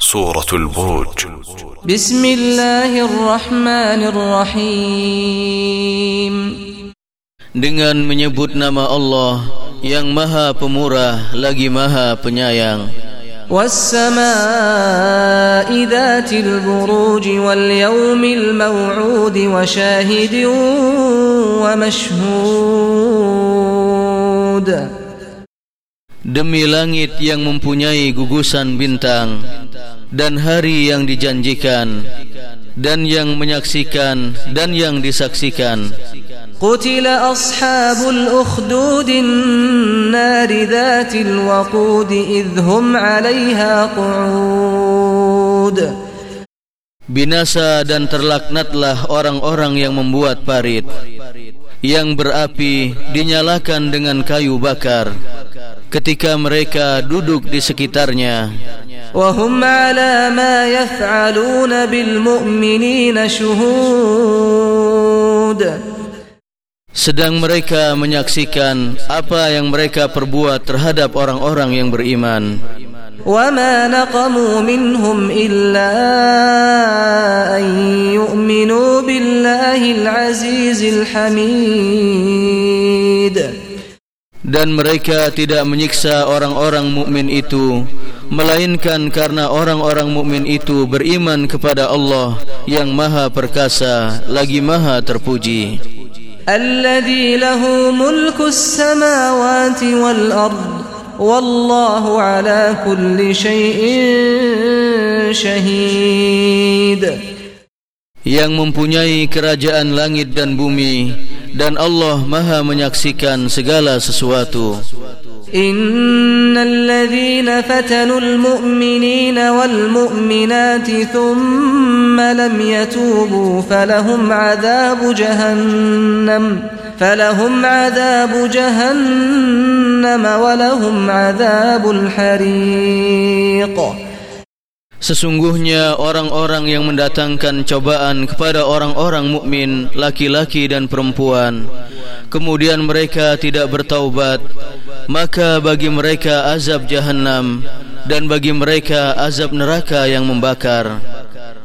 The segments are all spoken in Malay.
سورة البروج. بسم الله الرحمن الرحيم. Dengan menyebut nama Allah yang maha pemurah lagi maha penyayang. والسماء ذات البروج واليوم الموعود وشاهد ومشهود Demi langit yang mempunyai gugusan bintang Dan hari yang dijanjikan Dan yang menyaksikan dan yang disaksikan قتل أصحاب الأخدود النار ذات الوقود إذ هم عليها قعود Binasa dan terlaknatlah orang-orang yang membuat parit Yang berapi dinyalakan dengan kayu bakar Ketika mereka duduk di sekitarnya وهم على ما يفعلون بالمؤمنين شهود Sedang mereka menyaksikan apa yang mereka perbuat terhadap orang-orang yang beriman وما نقموا منهم إلا أن يؤمنوا بالله العزيز الحميد Dan mereka tidak menyiksa orang-orang mukmin itu Melainkan karena orang-orang mukmin itu beriman kepada Allah Yang maha perkasa lagi maha terpuji الذي له ملك السماوات والأرض والله على كل شيء شهيد Yang mempunyai kerajaan langit dan bumi Dan Allah maha menyaksikan segala sesuatu. إن الذين فتنوا المؤمنين والمؤمنات ثم لم يتوبوا فلهم عذاب جهنم فلهم عذاب جهنم ولهم عذاب الحريق Sesungguhnya orang-orang yang mendatangkan cobaan kepada orang-orang mukmin laki-laki dan perempuan kemudian mereka tidak bertaubat maka bagi mereka azab jahanam dan bagi mereka azab neraka yang membakar.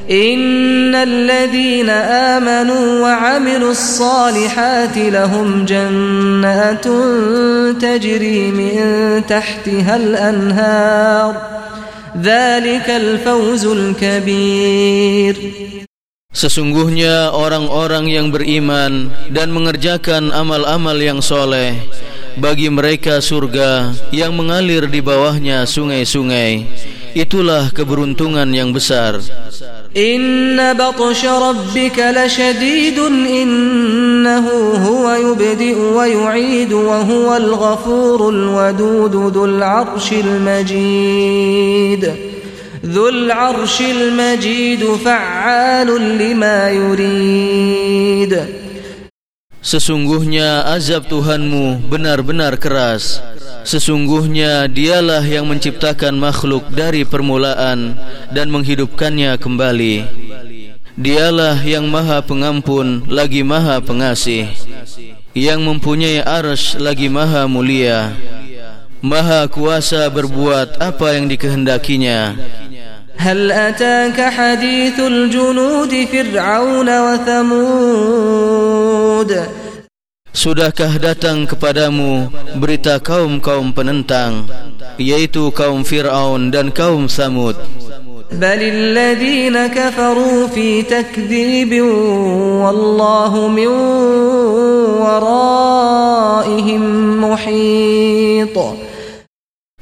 Innalladzina amanu wa 'amilus salihati lahum jannatun tajri min tahtiha al-anhar. ذلك الفوز الكبير Sesungguhnya orang-orang yang beriman dan mengerjakan amal-amal yang soleh bagi mereka surga yang mengalir di bawahnya sungai-sungai itulah keberuntungan yang besar إن بطش ربك لشديد إنه هو يبدئ ويعيد وهو الغفور الودود ذو العرش المجيد. ذو العرش المجيد فعال لما يريد. Sesungguhnya azab Tuhanmu benar-benar keras. Sesungguhnya dialah yang menciptakan makhluk dari permulaan dan menghidupkannya kembali. Dialah yang maha pengampun lagi maha pengasih. Yang mempunyai arsh lagi maha mulia. Maha kuasa berbuat apa yang dikehendakinya هل أتاك حديث الجنود فرعون وثمود Sudahkah datang kepadamu berita kaum-kaum penentang yaitu kaum Firaun dan kaum Samud بل الذين كفروا في تكذيب والله من ورائهم محيط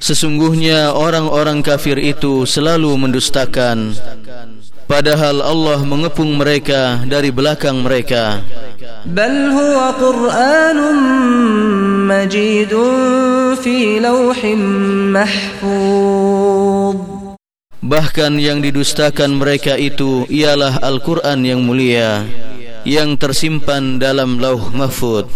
Sesungguhnya orang-orang kafir itu selalu mendustakan. Padahal Allah mengepung mereka dari belakang mereka. Bal huwa Qur'anun majidun fi lawhim mahfuz. Bahkan yang didustakan mereka itu ialah Al-Quran yang mulia Yang tersimpan dalam lauh mahfud